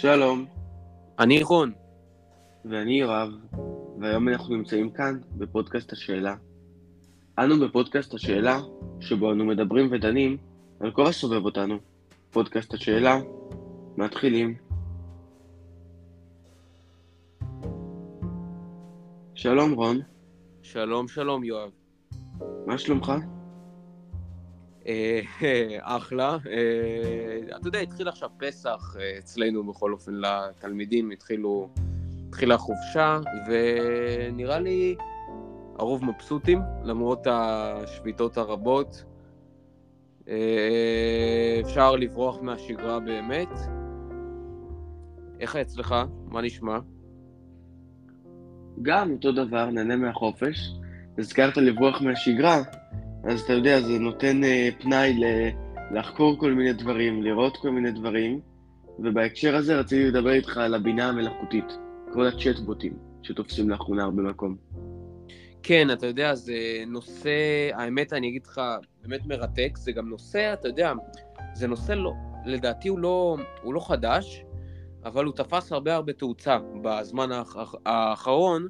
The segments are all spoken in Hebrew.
שלום, אני רון. ואני יואב, והיום אנחנו נמצאים כאן בפודקאסט השאלה. אנו בפודקאסט השאלה, שבו אנו מדברים ודנים על כל הסובב אותנו. פודקאסט השאלה, מתחילים. שלום רון, שלום, שלום, יואב. מה שלומך? אה, אחלה. אה, אתה יודע, התחיל עכשיו פסח אה, אצלנו, בכל אופן, לתלמידים, התחילו, התחילה חופשה, ונראה לי הרוב מבסוטים, למרות השביתות הרבות. אפשר לברוח מהשגרה באמת. איך אצלך? מה נשמע? גם אותו דבר, נהנה מהחופש. הזכרת לברוח מהשגרה, אז אתה יודע, זה נותן אה, פנאי ל- לחקור כל מיני דברים, לראות כל מיני דברים, ובהקשר הזה רציתי לדבר איתך על הבינה המלאכותית, כל הצ'טבוטים שתופסים לאחרונה הרבה מקום. כן, אתה יודע, זה נושא, האמת, אני אגיד לך, באמת מרתק, זה גם נושא, אתה יודע, זה נושא, לא, לדעתי הוא לא, הוא לא חדש, אבל הוא תפס הרבה הרבה תאוצה בזמן האח, האחרון,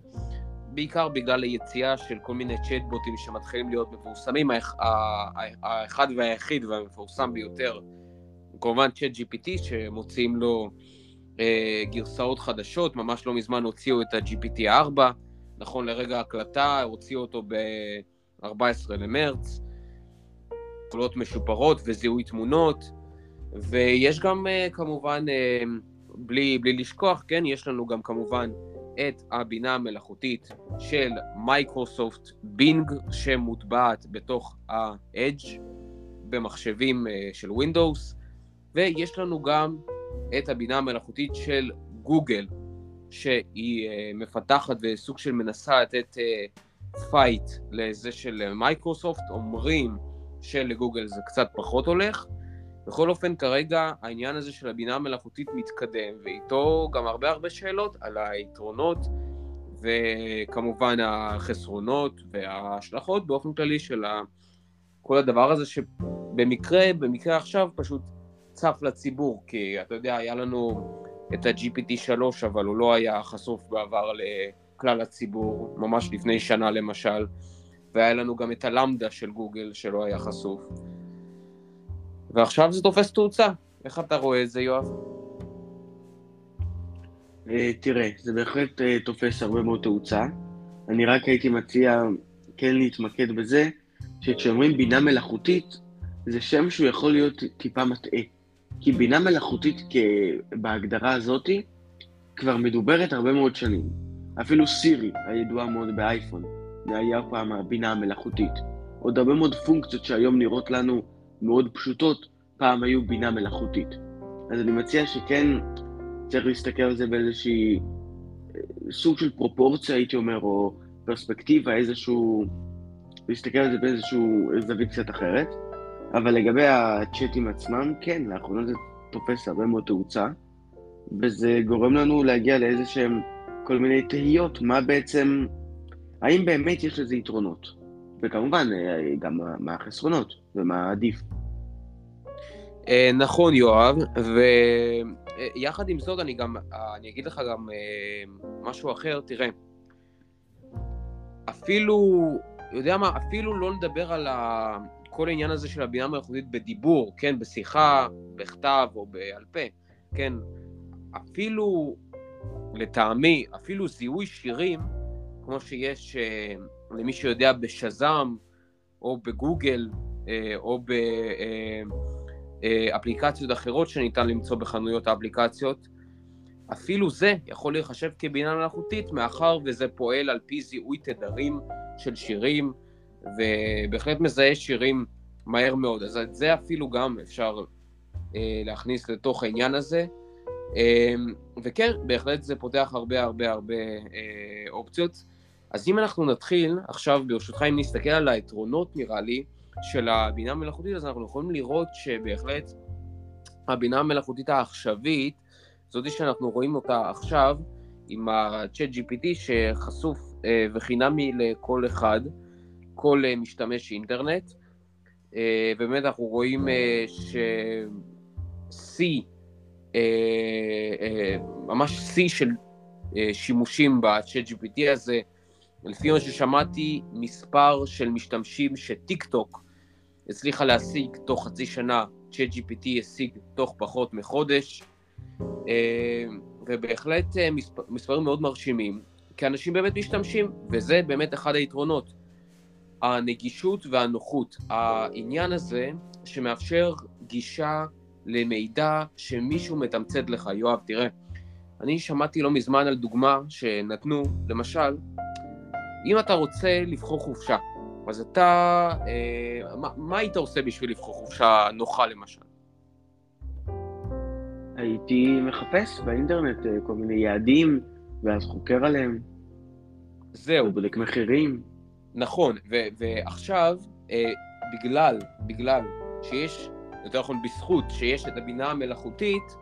בעיקר בגלל היציאה של כל מיני צ'טבוטים שמתחילים להיות מפורסמים, האחד והיחיד והמפורסם ביותר, כמובן צ'אט GPT, שמוציאים לו אה, גרסאות חדשות, ממש לא מזמן הוציאו את ה-GPT 4, נכון לרגע ההקלטה, הוציאו אותו ב-14 למרץ, יכולות משופרות וזיהוי תמונות, ויש גם אה, כמובן, אה, בלי, בלי לשכוח, כן, יש לנו גם כמובן את הבינה המלאכותית של מייקרוסופט בינג, שמוטבעת בתוך ה-Edge במחשבים אה, של Windows, ויש לנו גם את הבינה המלאכותית של גוגל, שהיא אה, מפתחת וסוג של מנסה לתת פייט לזה של מייקרוסופט, אומרים שלגוגל זה קצת פחות הולך. בכל אופן, כרגע העניין הזה של הבינה המלאכותית מתקדם, ואיתו גם הרבה הרבה שאלות על היתרונות, וכמובן החסרונות וההשלכות באופן כללי של. כל הדבר הזה שבמקרה, במקרה עכשיו פשוט צף לציבור, כי אתה יודע, היה לנו את ה-GPT 3, אבל הוא לא היה חשוף בעבר לכלל הציבור, ממש לפני שנה למשל, והיה לנו גם את הלמדה של גוגל שלא היה חשוף. ועכשיו זה תופס תאוצה. איך אתה רואה את זה, יואב? אה, תראה, זה בהחלט אה, תופס הרבה מאוד תאוצה. אני רק הייתי מציע כן להתמקד בזה, שכשאומרים בינה מלאכותית, זה שם שהוא יכול להיות טיפה מטעה. כי בינה מלאכותית בהגדרה הזאתי כבר מדוברת הרבה מאוד שנים. אפילו סירי, הידועה מאוד באייפון, זה היה פעם הבינה המלאכותית. עוד הרבה מאוד פונקציות שהיום נראות לנו מאוד פשוטות, פעם היו בינה מלאכותית. אז אני מציע שכן צריך להסתכל על זה באיזושהי אה, סוג של פרופורציה, הייתי אומר, או פרספקטיבה, איזשהו... להסתכל על זה באיזשהו זווית קצת אחרת. אבל לגבי הצ'אטים עצמם, כן, לאחרונה זה תופס הרבה מאוד תאוצה, וזה גורם לנו להגיע לאיזה שהם כל מיני תהיות, מה בעצם, האם באמת יש לזה יתרונות? וכמובן, אה, גם מה- החסרונות ומה עדיף. אה, נכון, יואב, ויחד עם זאת אני גם, אה, אני אגיד לך גם אה, משהו אחר, תראה, אפילו, יודע מה, אפילו לא לדבר על. כל העניין הזה של הבינה המלאכותית בדיבור, כן, בשיחה, בכתב או בעל פה, כן, אפילו, לטעמי, אפילו זיהוי שירים, כמו שיש, אה, למי שיודע, בשזם, או בגוגל, אה, או ב... אה, אה, אחרות שניתן למצוא בחנויות האפליקציות, אפילו זה יכול להיחשב כבינה מלאכותית, מאחר וזה פועל על פי זיהוי תדרים של שירים, ובהחלט מזהה שירים מהר מאוד. אז את זה אפילו גם אפשר להכניס לתוך העניין הזה. וכן, בהחלט זה פותח הרבה הרבה הרבה אופציות. אז אם אנחנו נתחיל, עכשיו ברשותך, אם נסתכל על היתרונות, נראה לי, של הבינה המלאכותית, אז אנחנו יכולים לראות שבהחלט הבינה המלאכותית העכשווית, זאתי שאנחנו רואים אותה עכשיו, עם ה-Chat GPT שחשוף אה, וחינמי לכל אחד, כל אה, משתמש אינטרנט. אה, באמת אנחנו רואים אה, ששיא אה, ממש שיא של שימושים ב-chat GPT הזה. לפי מה ששמעתי, מספר של משתמשים שטיק טוק הצליחה להשיג תוך חצי שנה, צ'אט GPT השיג תוך פחות מחודש, ובהחלט מספרים מאוד מרשימים, כי אנשים באמת משתמשים, וזה באמת אחד היתרונות. הנגישות והנוחות, העניין הזה שמאפשר גישה למידע שמישהו מתמצת לך. יואב, תראה, אני שמעתי לא מזמן על דוגמה שנתנו, למשל, אם אתה רוצה לבחור חופשה, אז אתה, אה, מה, מה היית עושה בשביל לבחור חופשה נוחה למשל? הייתי מחפש באינטרנט אה, כל מיני יעדים, ואז חוקר עליהם. זהו. ובודק מחירים. נכון, ו- ועכשיו, אה, בגלל, בגלל שיש, יותר נכון בזכות שיש את הבינה המלאכותית,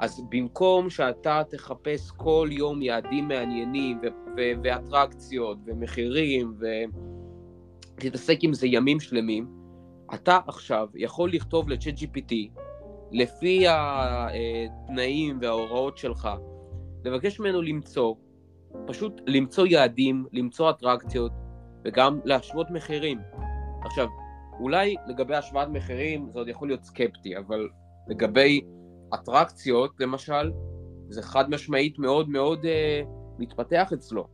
אז במקום שאתה תחפש כל יום יעדים מעניינים ואטרקציות ומחירים ותתעסק עם זה ימים שלמים, אתה עכשיו יכול לכתוב לצ'אט GPT לפי התנאים וההוראות שלך, לבקש ממנו למצוא, פשוט למצוא יעדים, למצוא אטרקציות וגם להשוות מחירים. עכשיו, אולי לגבי השוואת מחירים זה עוד יכול להיות סקפטי, אבל לגבי אטרקציות, למשל, זה חד משמעית מאוד מאוד אה, מתפתח אצלו.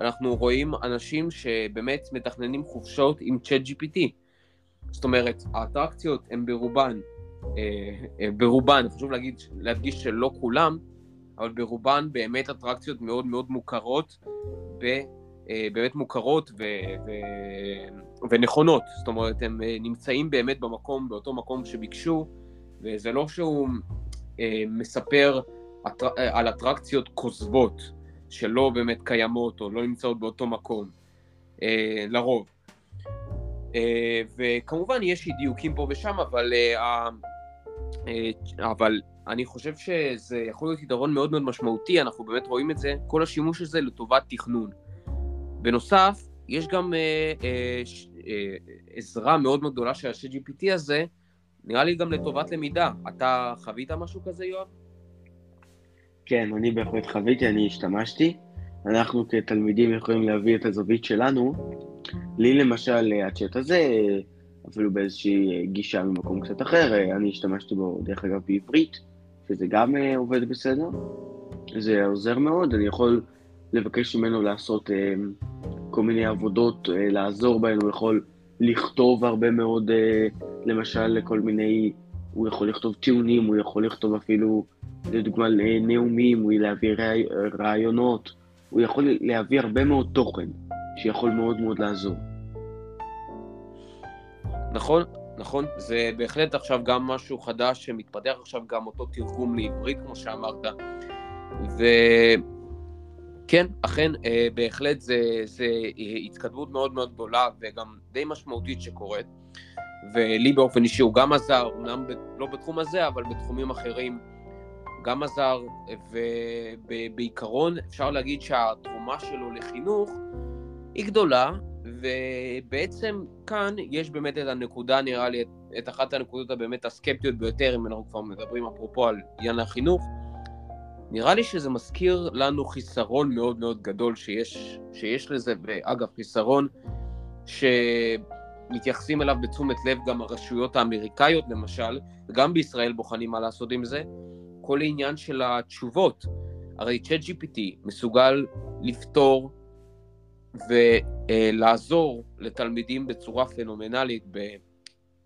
אנחנו רואים אנשים שבאמת מתכננים חופשות עם צ'אט GPT. זאת אומרת, האטרקציות הן ברובן, אה, אה, ברובן, חשוב להגיד, להדגיש שלא כולם, אבל ברובן באמת אטרקציות מאוד מאוד מוכרות, ב, אה, באמת מוכרות ו, ו, ונכונות. זאת אומרת, הם אה, נמצאים באמת במקום, באותו מקום שביקשו, וזה לא שהוא אה, מספר אה, על אטרקציות כוזבות שלא באמת קיימות או לא נמצאות באותו מקום, אה, לרוב. וכמובן יש אי דיוקים פה ושם, אבל, אבל אני חושב שזה יכול להיות יתרון מאוד מאוד משמעותי, אנחנו באמת רואים את זה, כל השימוש הזה לטובת תכנון. בנוסף, יש גם אה, אה, אה, עזרה מאוד מאוד גדולה של ה-CGPT הזה, נראה לי גם לטובת למידה. אתה חווית משהו כזה, יואב? כן, אני בהחלט חוויתי, אני השתמשתי. אנחנו כתלמידים יכולים להביא את הזווית שלנו. לי למשל, הצ'אט הזה, אפילו באיזושהי גישה ממקום קצת אחר, אני השתמשתי בו, דרך אגב, בעברית, שזה גם אה, עובד בסדר. זה עוזר מאוד, אני יכול לבקש ממנו לעשות אה, כל מיני עבודות, אה, לעזור בהן, הוא יכול לכתוב הרבה מאוד, למשל, לכל מיני, הוא יכול לכתוב טיעונים, הוא יכול לכתוב אפילו, לדוגמה, נאומים, הוא להביא רעי, רעיונות, הוא יכול להביא הרבה מאוד תוכן, שיכול מאוד מאוד לעזור. נכון, נכון, זה בהחלט עכשיו גם משהו חדש שמתפתח עכשיו גם אותו תרגום לעברית, כמו שאמרת. ו... כן, אכן, אה, בהחלט זה, זה התקדמות מאוד מאוד גדולה וגם די משמעותית שקורית. ולי באופן אישי הוא גם עזר, אמנם ב, לא בתחום הזה, אבל בתחומים אחרים גם עזר, ובעיקרון אפשר להגיד שהתרומה שלו לחינוך היא גדולה, ובעצם כאן יש באמת את הנקודה, נראה לי, את, את אחת הנקודות הבאמת הסקפטיות ביותר, אם אנחנו כבר מדברים אפרופו על עניין החינוך, נראה לי שזה מזכיר לנו חיסרון מאוד מאוד גדול שיש, שיש לזה, ואגב, חיסרון שמתייחסים אליו בתשומת לב גם הרשויות האמריקאיות למשל, וגם בישראל בוחנים מה לעשות עם זה, כל העניין של התשובות. הרי צ'אט GPT מסוגל לפתור ולעזור לתלמידים בצורה פנומנלית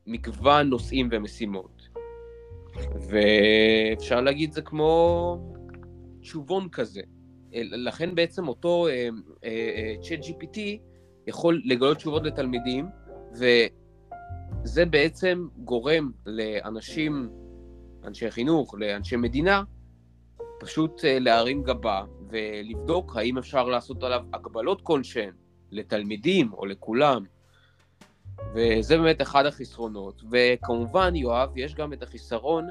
במגוון נושאים ומשימות. ואפשר להגיד זה כמו תשובון כזה. אה, לכן בעצם אותו צ'אט uh, uh, GPT יכול לגלות תשובות לתלמידים, וזה בעצם גורם לאנשים, אנשי חינוך, לאנשי מדינה, פשוט uh, להרים גבה ולבדוק האם אפשר לעשות עליו הגבלות כלשהן לתלמידים או לכולם. וזה באמת אחד החסרונות. וכמובן, יואב, יש גם את החיסרון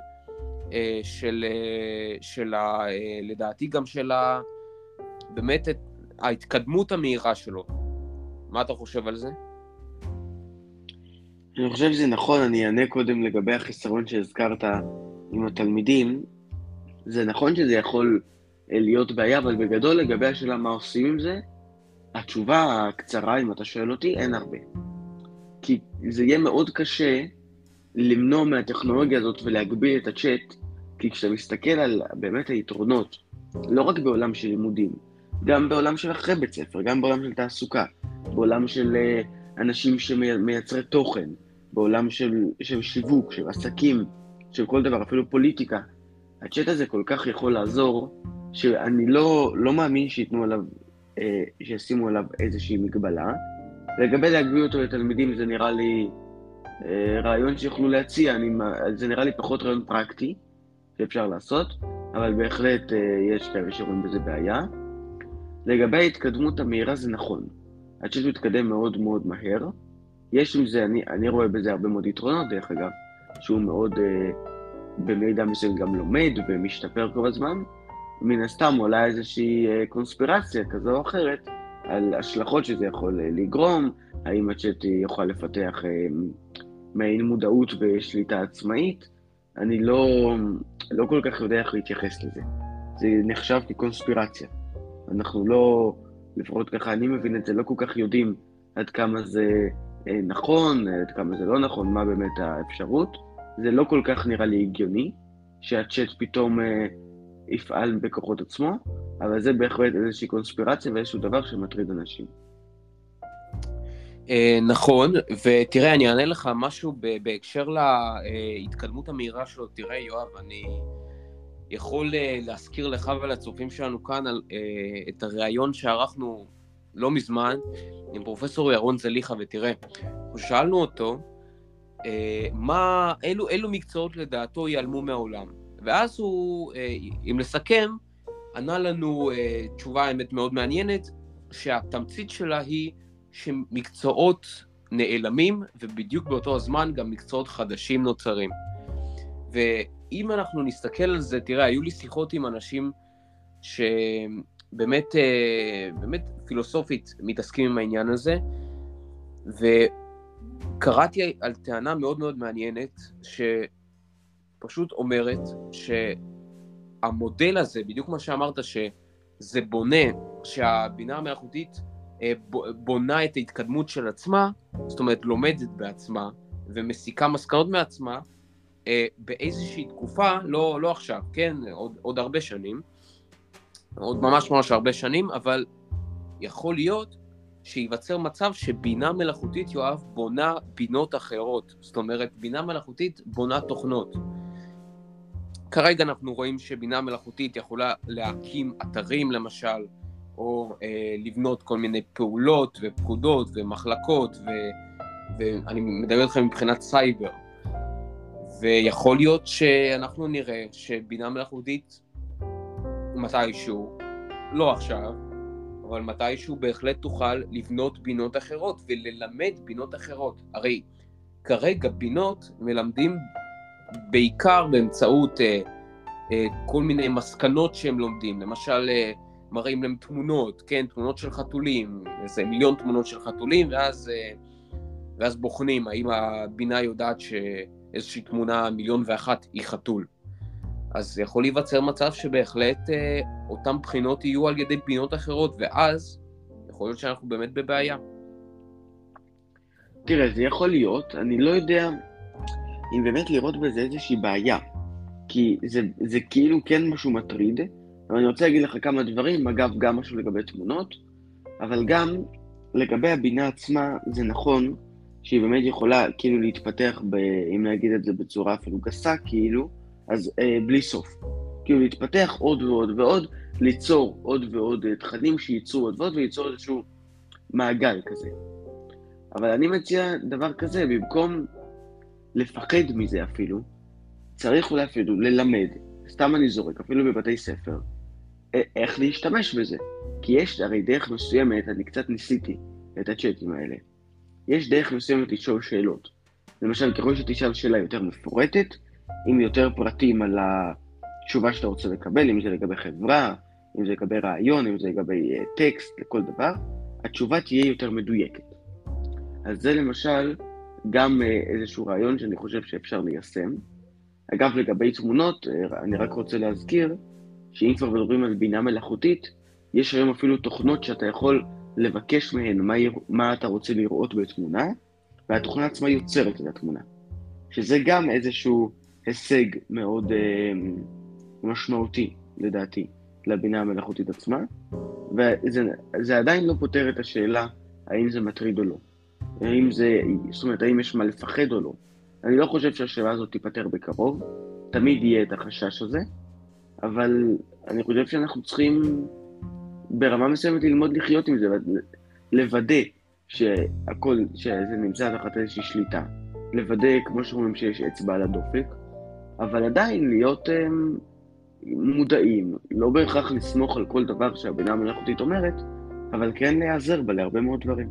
אה, של, אה, של ה, אה, לדעתי גם של ה, באמת את ההתקדמות המהירה שלו. מה אתה חושב על זה? אני חושב שזה נכון, אני אענה קודם לגבי החיסרון שהזכרת עם התלמידים. זה נכון שזה יכול אה, להיות בעיה, אבל בגדול לגבי השאלה מה עושים עם זה, התשובה הקצרה, אם אתה שואל אותי, אין הרבה. כי זה יהיה מאוד קשה למנוע מהטכנולוגיה הזאת ולהגביל את הצ'אט, כי כשאתה מסתכל על באמת היתרונות, לא רק בעולם של לימודים, גם בעולם של אחרי בית ספר, גם בעולם של תעסוקה, בעולם של אה, אנשים שמייצרי תוכן, בעולם של, של שיווק, של עסקים, של כל דבר, אפילו פוליטיקה. הצ'אט הזה כל כך יכול לעזור, שאני לא, לא מאמין שייתנו עליו, אה, שישימו עליו איזושהי מגבלה. לגבי להגביל אותו לתלמידים זה נראה לי אה, רעיון שיוכלו להציע, אני, זה נראה לי פחות רעיון פרקטי שאפשר לעשות, אבל בהחלט אה, יש כאלה שרואים בזה בעיה. לגבי ההתקדמות המהירה זה נכון. הצ'אט מתקדם מאוד מאוד מהר. יש עם זה, אני, אני רואה בזה הרבה מאוד יתרונות, דרך אגב, שהוא מאוד, אה, במידע מסוים גם לומד ומשתפר כל הזמן. מן הסתם עולה איזושהי אה, קונספירציה כזו או אחרת על השלכות שזה יכול אה, לגרום, האם הצ'אט יוכל לפתח אה, מעין מודעות ושליטה עצמאית. אני לא, לא כל כך יודע איך להתייחס לזה. זה נחשב כקונספירציה. אנחנו לא, לפחות ככה אני מבין את זה, לא כל כך יודעים עד כמה זה נכון, עד כמה זה לא נכון, מה באמת האפשרות. זה לא כל כך נראה לי הגיוני שהצ'אט פתאום אה, יפעל בכוחות עצמו, אבל זה בהחלט איזושהי קונספירציה ואיזשהו דבר שמטריד אנשים. אה, נכון, ותראה, אני אענה לך משהו בהקשר להתקדמות המהירה שלו. תראה, יואב, אני יכול להזכיר לך ולצופים שלנו כאן על, את הריאיון שערכנו לא מזמן עם פרופסור ירון זליכה, ותראה, אנחנו שאלנו אותו, אה, מה, אילו, אילו מקצועות לדעתו ייעלמו מהעולם. ואז הוא, אה, אם לסכם, ענה לנו אה, תשובה האמת מאוד מעניינת, שהתמצית שלה היא שמקצועות נעלמים, ובדיוק באותו הזמן גם מקצועות חדשים נוצרים. ואם אנחנו נסתכל על זה, תראה, היו לי שיחות עם אנשים ש... באמת, אה, באמת פילוסופית מתעסקים עם העניין הזה, וקראתי על טענה מאוד מאוד מעניינת, שפשוט אומרת שהמודל הזה, בדיוק מה שאמרת, שזה בונה, שהבינה המלאכותית אה, בונה את ההתקדמות של עצמה, זאת אומרת לומדת בעצמה ומסיקה מסקנות מעצמה, אה, באיזושהי תקופה, לא, לא עכשיו, כן, עוד, עוד הרבה שנים, עוד ממש ממש הרבה שנים, אבל יכול להיות שייווצר מצב שבינה מלאכותית, יואב, בונה בינות אחרות. זאת אומרת, בינה מלאכותית בונה תוכנות. כרגע אנחנו רואים שבינה מלאכותית יכולה להקים אתרים למשל, או אה, לבנות כל מיני פעולות ופקודות ומחלקות, ו, ואני מדבר איתכם מבחינת סייבר. ויכול להיות שאנחנו נראה שבינה מלאכותית מתישהו, לא עכשיו, אבל מתישהו בהחלט תוכל לבנות בינות אחרות וללמד בינות אחרות. הרי כרגע בינות מלמדים בעיקר באמצעות אה, אה, כל מיני מסקנות שהם לומדים. למשל, אה, מראים להם תמונות, כן, תמונות של חתולים, איזה מיליון תמונות של חתולים, ואז, אה, ואז בוחנים האם הבינה יודעת שאיזושהי תמונה מיליון ואחת היא חתול. אז יכול להיווצר מצב שבהחלט אה, אותן בחינות יהיו על ידי בחינות אחרות, ואז יכול להיות שאנחנו באמת בבעיה. תראה, זה יכול להיות, אני לא יודע אם באמת לראות בזה איזושהי בעיה, כי זה, זה כאילו כן משהו מטריד, אבל אני רוצה להגיד לך כמה דברים, אגב, גם משהו לגבי תמונות, אבל גם לגבי הבינה עצמה, זה נכון שהיא באמת יכולה כאילו להתפתח, ב, אם להגיד את זה בצורה אפילו גסה, כאילו, אז אה, בלי סוף. כאילו להתפתח עוד ועוד ועוד, ליצור עוד ועוד אה, תכנים שייצרו עוד ועוד וייצור איזשהו מעגל כזה. אבל אני מציע דבר כזה, במקום לפחד מזה אפילו, צריך אולי אפילו ללמד, סתם אני זורק, אפילו בבתי ספר, איך להשתמש בזה. כי יש הרי דרך מסוימת, אני קצת ניסיתי את הצ'אטים האלה. יש דרך מסוימת לשאול שאלות. למשל, ככל שתשאל שאלה יותר מפורטת, עם יותר פרטים על התשובה שאתה רוצה לקבל, אם זה לגבי חברה, אם זה לגבי רעיון, אם זה לגבי uh, טקסט, לכל דבר, התשובה תהיה יותר מדויקת. אז זה למשל גם uh, איזשהו רעיון שאני חושב שאפשר ליישם. אגב, לגבי תמונות, אה, אני רק רוצה להזכיר שאם כבר מדברים על בינה מלאכותית, יש היום אפילו תוכנות שאתה יכול לבקש מהן מה, מה אתה רוצה לראות בתמונה, והתוכנה עצמה יוצרת את התמונה. שזה גם איזשהו הישג מאוד אה, משמעותי, לדעתי, לבינה המלאכותית עצמה, וזה עדיין לא פותר את השאלה האם זה מטריד או לא. האם זה, זאת אומרת, האם יש מה לפחד או לא. אני לא חושב שהשאלה הזאת תיפתר בקרוב, תמיד יהיה את החשש הזה, אבל אני חושב שאנחנו צריכים ברמה מסוימת ללמוד לחיות עם זה, לוודא שהכל, שזה נמצא תחת איזושהי שליטה, לוודא, כמו שאומרים, שיש אצבע על הדופק, אבל עדיין להיות um, מודעים, לא בהכרח לסמוך על כל דבר שהבינה המלאכותית אומרת, אבל כן להיעזר בה להרבה מאוד דברים.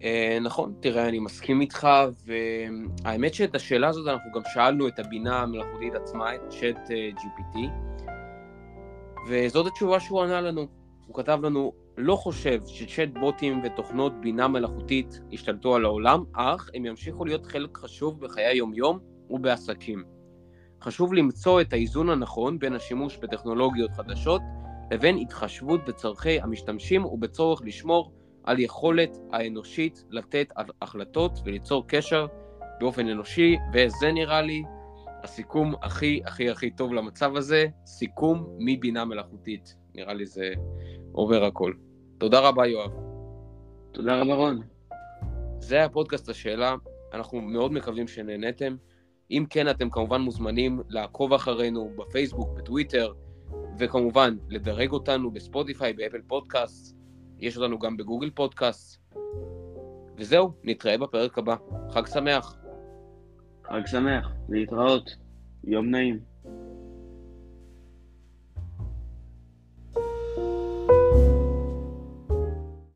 Uh, נכון, תראה, אני מסכים איתך, והאמת שאת השאלה הזאת אנחנו גם שאלנו את הבינה המלאכותית עצמה, את צ'אט uh, GPT, וזאת התשובה שהוא ענה לנו. הוא כתב לנו, לא חושב שצ'אט בוטים ותוכנות בינה מלאכותית ישתלטו על העולם, אך הם ימשיכו להיות חלק חשוב בחיי היום-יום ובעסקים. חשוב למצוא את האיזון הנכון בין השימוש בטכנולוגיות חדשות לבין התחשבות בצורכי המשתמשים ובצורך לשמור על יכולת האנושית לתת החלטות וליצור קשר באופן אנושי, וזה נראה לי הסיכום הכי הכי הכי טוב למצב הזה, סיכום מבינה מלאכותית. נראה לי זה עובר הכל. תודה רבה, יואב. תודה רבה, רון. זה היה פודקאסט השאלה, אנחנו מאוד מקווים שנהניתם. אם כן, אתם כמובן מוזמנים לעקוב אחרינו בפייסבוק, בטוויטר, וכמובן, לדרג אותנו בספוטיפיי, באפל פודקאסט, יש אותנו גם בגוגל פודקאסט. וזהו, נתראה בפרק הבא. חג שמח. חג שמח, להתראות. יום נעים.